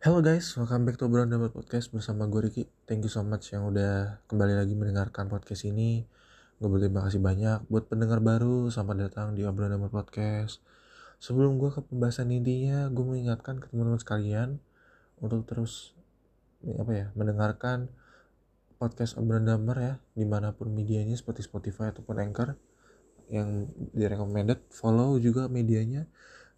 Halo guys, welcome back to Obrolan Dapat Podcast bersama gue Riki. Thank you so much yang udah kembali lagi mendengarkan podcast ini. Gue berterima kasih banyak buat pendengar baru. Selamat datang di Obrolan Dapat Podcast. Sebelum gue ke pembahasan intinya, gue mengingatkan ke teman-teman sekalian untuk terus apa ya mendengarkan podcast Obrolan Damar ya di mana pun medianya seperti Spotify ataupun Anchor yang direkomended follow juga medianya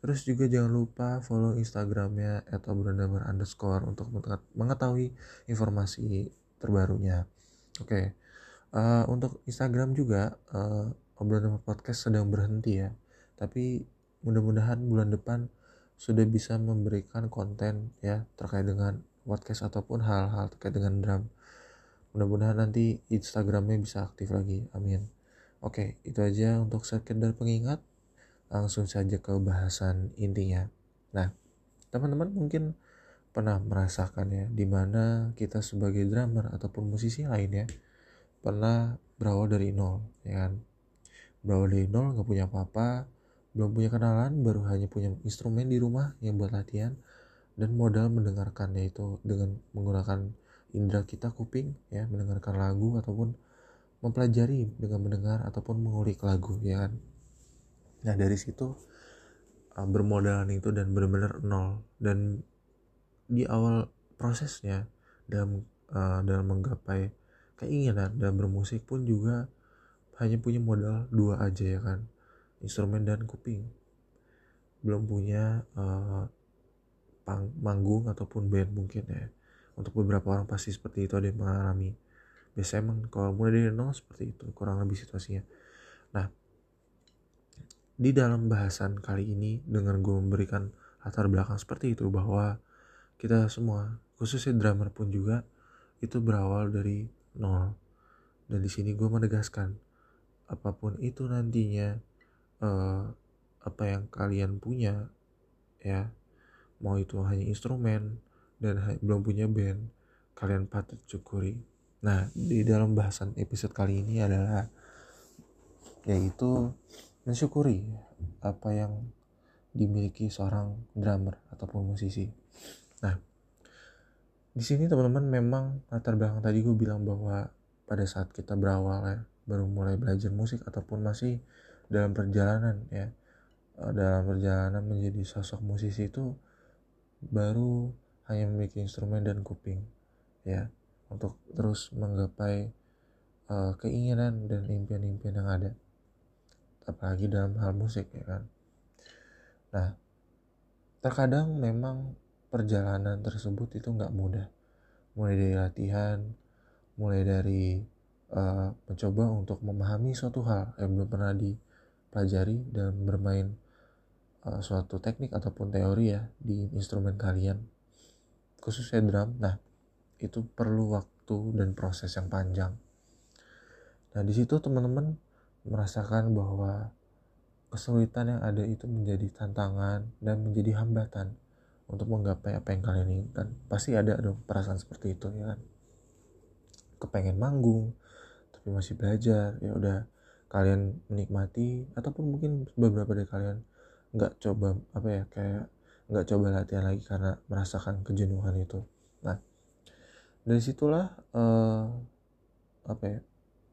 Terus juga jangan lupa follow Instagramnya atau brandamar underscore untuk mengetahui informasi terbarunya. Oke, okay. uh, eh, untuk Instagram juga uh, obrolan podcast sedang berhenti ya. Tapi mudah-mudahan bulan depan sudah bisa memberikan konten ya terkait dengan podcast ataupun hal-hal terkait dengan drum. Mudah-mudahan nanti Instagramnya bisa aktif lagi. Amin. Oke, okay, itu aja untuk sekedar pengingat langsung saja ke bahasan intinya. Nah, teman-teman mungkin pernah merasakan ya, di mana kita sebagai drummer ataupun musisi lainnya pernah berawal dari nol, ya kan? Berawal dari nol, nggak punya apa-apa, belum punya kenalan, baru hanya punya instrumen di rumah yang buat latihan, dan modal mendengarkannya itu dengan menggunakan indera kita kuping, ya, mendengarkan lagu ataupun mempelajari dengan mendengar ataupun mengulik lagu, ya kan? Nah dari situ uh, bermodalan itu dan benar-benar nol. Dan di awal prosesnya dalam uh, dalam menggapai keinginan dan bermusik pun juga hanya punya modal dua aja ya kan instrumen dan kuping. Belum punya uh, pang manggung ataupun band mungkin ya. Untuk beberapa orang pasti seperti itu ada yang mengalami. Biasanya emang kalau mulai dari nol seperti itu kurang lebih situasinya. Nah di dalam bahasan kali ini dengan gue memberikan latar belakang seperti itu bahwa kita semua khususnya drummer pun juga itu berawal dari nol. Dan di sini gue menegaskan apa pun itu nantinya uh, apa yang kalian punya ya mau itu hanya instrumen dan belum punya band kalian patut syukuri. Nah di dalam bahasan episode kali ini adalah yaitu mensyukuri apa yang dimiliki seorang drummer ataupun musisi. Nah, di sini teman-teman memang latar belakang tadi gue bilang bahwa pada saat kita berawal ya, baru mulai belajar musik ataupun masih dalam perjalanan ya, eh, dalam perjalanan menjadi sosok musisi itu baru hanya memiliki instrumen dan kuping ya untuk terus menggapai uh, keinginan dan impian-impian yang ada apalagi dalam hal musik ya kan? Nah terkadang memang perjalanan tersebut itu nggak mudah. Mulai dari latihan mulai dari uh, mencoba untuk memahami suatu hal yang belum pernah dipelajari dan bermain uh, suatu teknik ataupun teori ya di instrumen kalian khususnya drum. Nah itu perlu waktu dan proses yang panjang. Nah di situ teman-teman merasakan bahwa kesulitan yang ada itu menjadi tantangan dan menjadi hambatan untuk menggapai apa yang kalian inginkan. Pasti ada dong perasaan seperti itu ya kan? Kepengen manggung tapi masih belajar ya udah kalian menikmati ataupun mungkin beberapa dari kalian nggak coba apa ya kayak nggak coba latihan lagi karena merasakan kejenuhan itu. Nah dari situlah uh, apa ya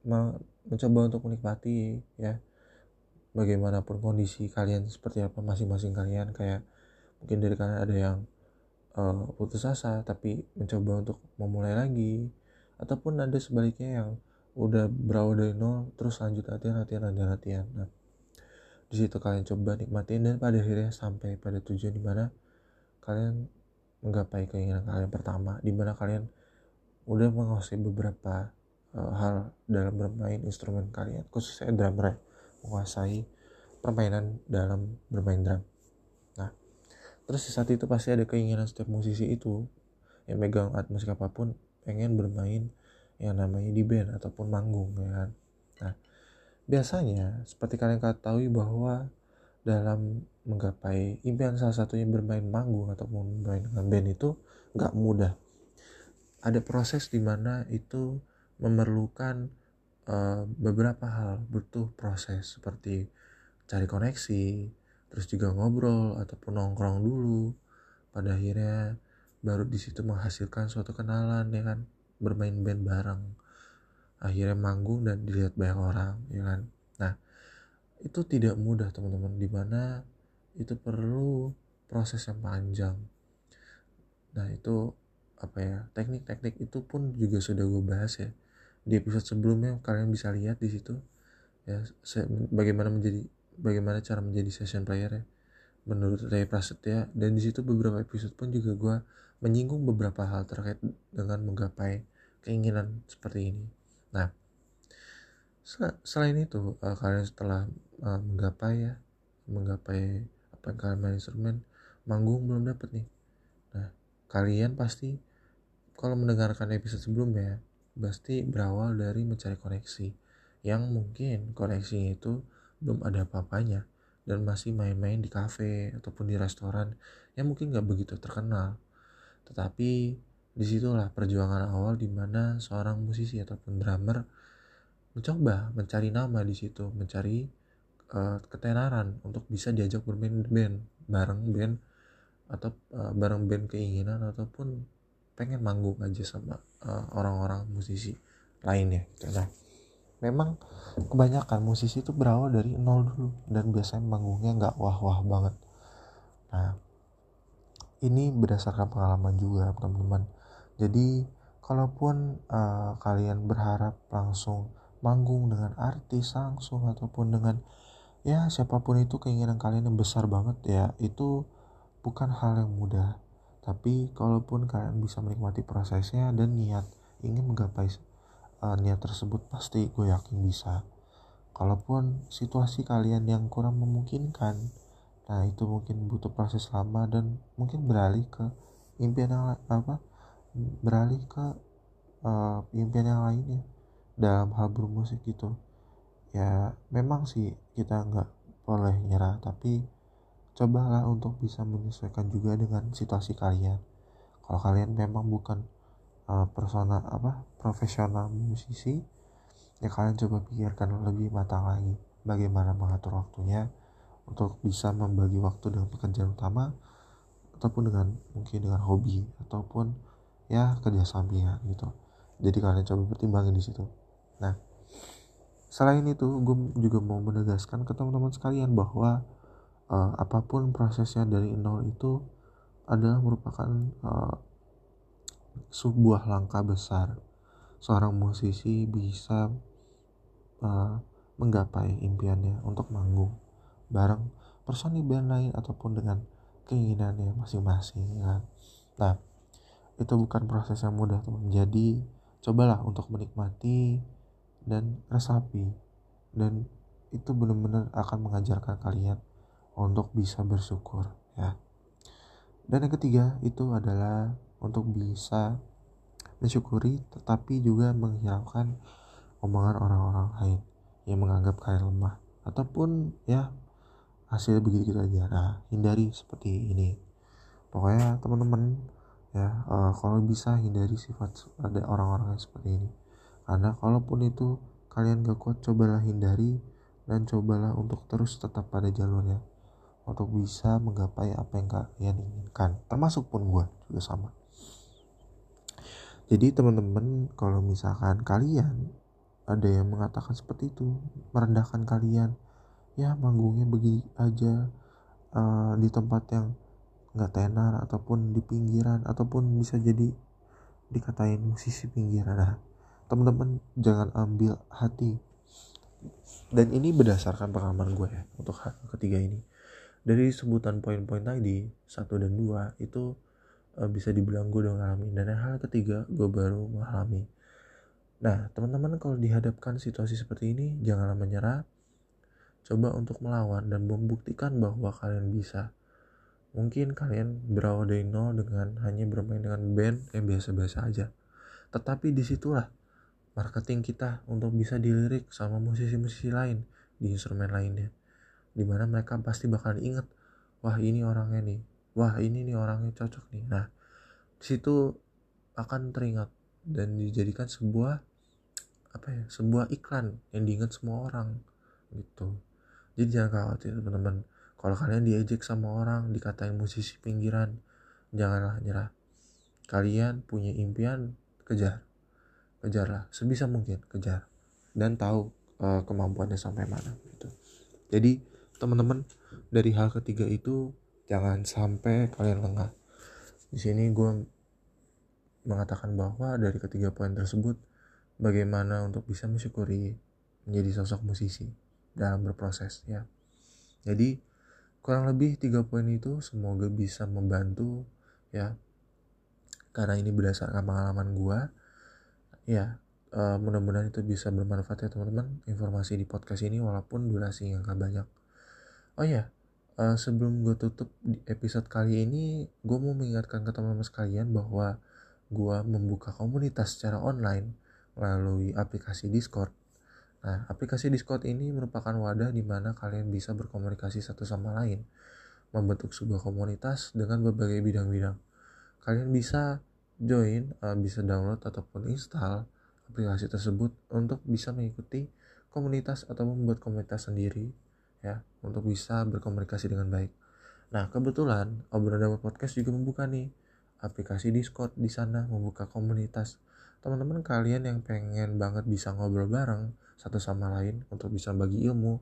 mencoba untuk menikmati ya. Bagaimanapun kondisi kalian seperti apa masing-masing kalian kayak mungkin dari kalian ada yang uh, putus asa tapi mencoba untuk memulai lagi ataupun ada sebaliknya yang udah berawal dari nol terus lanjut latihan latihan latihan latihan. Nah di situ kalian coba nikmatin dan pada akhirnya sampai pada tujuan di mana kalian menggapai keinginan kalian pertama di mana kalian udah menguasai beberapa uh, hal dalam bermain instrumen kalian khususnya drummer ya, menguasai permainan dalam bermain drum. Nah terus di saat itu pasti ada keinginan setiap musisi itu yang megang alat musik apa pun pengen bermain yang namanya di band ataupun manggung ya kan? Nah biasanya seperti kalian ketahui bahwa dalam menggapai impian salah satunya bermain manggung ataupun bermain dengan band itu nggak mudah. Ada proses di mana itu memerlukan uh, beberapa hal. Butuh proses seperti cari koneksi terus juga ngobrol ataupun nongkrong dulu. Pada akhirnya baru di situ menghasilkan suatu kenalan ya kan? Bermain band bareng. Akhirnya manggung dan dilihat banyak orang ya kan? Nah itu tidak mudah teman-teman. Di mana itu perlu proses yang panjang. Nah itu apa ya teknik-teknik itu pun juga sudah gue bahas ya di episode sebelumnya kalian bisa lihat di situ ya bagaimana menjadi bagaimana cara menjadi session player ya menurut Ray Prasetya dan di situ beberapa episode pun juga gue menyinggung beberapa hal terkait dengan menggapai keinginan seperti ini. Nah, selain itu uh, kalian setelah uh, menggapai ya, menggapai apa yang kalian main instrumen, manggung belum dapet nih. Nah, kalian pasti kalau mendengarkan episode sebelumnya pasti berawal dari mencari koneksi yang mungkin koneksinya itu belum ada apa-apanya dan masih main-main di kafe ataupun di restoran yang mungkin gak begitu terkenal. Tetapi di situlah perjuangan awal di mana seorang musisi ataupun drummer mencoba mencari nama di situ, mencari uh, ketenaran untuk bisa diajak bermain band bareng band atau uh, bareng band keinginan ataupun pengen manggung aja sama uh, orang-orang musisi lainnya gitu. Nah, memang kebanyakan musisi itu berawal dari nol dulu dan biasanya manggungnya nggak wah-wah banget. Nah ini berdasarkan pengalaman juga teman-teman. Jadi kalaupun uh, kalian berharap langsung manggung dengan artis langsung ataupun dengan ya siapa pun itu keinginan kalian yang besar banget ya itu bukan hal yang mudah tapi kalaupun kalian bisa menikmati prosesnya dan niat ingin menggapai uh, niat tersebut pasti gue yakin bisa. Kalaupun situasi kalian yang kurang memungkinkan nah itu mungkin butuh proses lama dan mungkin beralih ke impian yang apa beralih ke uh, impian yang lainnya dalam hal bermusik gitu. Ya memang sih kita nggak boleh nyerah tapi cobalah untuk bisa menyesuaikan juga dengan situasi kalian. Kalau kalian memang bukan uh, persona apa profesional musisi ya kalian coba pikirkan lebih matang lagi. Bagaimana mengatur waktunya untuk bisa membagi waktu dengan pekerjaan utama ataupun dengan mungkin dengan hobi ataupun ya kerja sampingan gitu. Jadi kalian coba pertimbangin di situ. Nah selain itu gue juga mau menegaskan ke teman-teman sekalian bahwa uh, apa pun prosesnya dari nol itu adalah merupakan uh, sebuah langkah besar seorang musisi bisa uh, menggapai impiannya untuk manggung bareng personil band lain ataupun dengan keinginannya masing-masing kan. Nah, itu bukan proses yang mudah teman. Jadi cobalah untuk menikmati dan resapi dan itu benar-benar akan mengajarkan kalian untuk bisa bersyukur ya. Dan yang ketiga itu adalah untuk bisa mensyukuri tetapi juga menghilangkan omongan orang-orang lain yang menganggap kalian lemah. Ataupun ya hasil begitu gitu aja. Nah hindari seperti ini. Pokoknya teman-teman ya uh, kalau bisa hindari sifat ada orang-orang yang seperti ini. Karena kalaupun itu kalian gak kuat cobalah hindari dan cobalah untuk terus tetap pada jalurnya untuk bisa menggapai apa yang kalian inginkan. Termasuk pun gue juga sama. Jadi teman-teman kalau misalkan kalian ada yang mengatakan seperti itu merendahkan kalian ya manggungnya begini aja uh, di tempat yang nggak tenar ataupun di pinggiran ataupun bisa jadi dikatain musisi pinggiran. Nah teman-teman jangan ambil hati. Dan ini berdasarkan pengalaman gue ya untuk ketiga ini dari sebutan poin-poin tadi satu dan dua itu uh, bisa dibilang gue udah ngalamin. Dan hal ketiga gue baru mengalami. Nah teman-teman kalau dihadapkan situasi seperti ini janganlah menyerah. Coba untuk melawan dan membuktikan bahwa kalian bisa. Mungkin kalian berawal dari nol dengan hanya bermain dengan band yang biasa-biasa aja. Tetapi di situlah marketing kita untuk bisa dilirik sama musisi-musisi lain di instrumen lainnya di mana mereka pasti bakal inget wah ini orangnya nih. Wah ini nih orangnya cocok nih. Nah situ akan teringat dan dijadikan sebuah apa ya sebuah iklan yang diingat semua orang gitu. Jadi jangan khawatir teman-teman. Kalau kalian diejek sama orang dikatain musisi pinggiran janganlah nyerah. Kalian punya impian kejar. Kejarlah sebisa mungkin kejar. Dan tahu uh, kemampuannya sampai mana gitu. Jadi teman-teman dari hal ketiga itu jangan sampai kalian lengah. Di sini gue mengatakan bahwa dari ketiga poin tersebut bagaimana untuk bisa mensyukuri menjadi sosok musisi dalam berproses ya. Jadi kurang lebih tiga poin itu semoga bisa membantu ya. Karena ini berdasarkan pengalaman gue ya uh, mudah-mudahan itu bisa bermanfaat ya teman-teman. Informasi di podcast ini walaupun durasi yang gak banyak oh ya uh, sebelum gue tutup di episode kali ini gue mau mengingatkan ke teman-teman sekalian bahwa gue membuka komunitas secara online melalui aplikasi Discord. Nah aplikasi Discord ini merupakan wadah di mana kalian bisa berkomunikasi satu sama lain membentuk sebuah komunitas dengan berbagai bidang-bidang. Kalian bisa join uh, bisa download ataupun install aplikasi tersebut untuk bisa mengikuti komunitas atau membuat komunitas sendiri ya untuk bisa berkomunikasi dengan baik. Nah kebetulan obrolan dapat podcast juga membuka nih aplikasi Discord di sana membuka komunitas teman-teman kalian yang pengen banget bisa ngobrol bareng satu sama lain untuk bisa bagi ilmu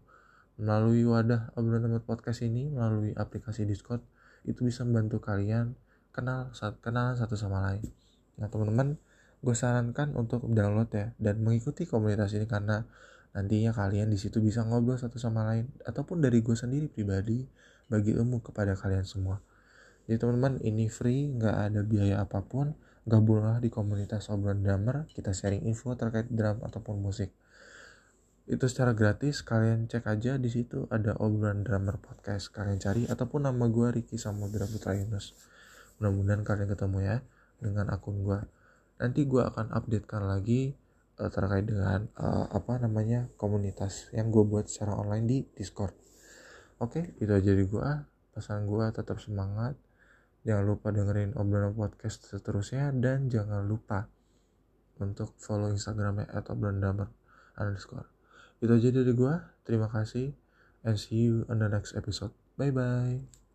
melalui wadah obrolan dapat podcast ini melalui aplikasi Discord itu bisa membantu kalian kenal kenal satu sama lain nah teman-teman gue sarankan untuk download ya dan mengikuti komunitas ini karena nantinya kalian di situ bisa ngobrol satu sama lain ataupun dari gue sendiri pribadi bagi ilmu kepada kalian semua. Jadi teman-teman ini free nggak ada biaya apa pun gabunglah di komunitas obrolan drummer kita sharing info terkait drum ataupun musik. Itu secara gratis kalian cek aja di situ ada obrolan drummer podcast kalian cari ataupun nama gue Ricky Samudra Putra Yunus. Mudah-mudahan kalian ketemu ya dengan akun gue nanti gue akan updatekan lagi uh, terkait dengan uh, apa namanya komunitas yang gue buat secara online di discord. Oke okay, itu aja dari gue pesan gue tetap semangat. Jangan lupa dengerin obrolan podcast seterusnya. Dan jangan lupa untuk follow instagramnya atau obrolan underscore. Itu aja dari gue terima kasih and see you on the next episode. Bye bye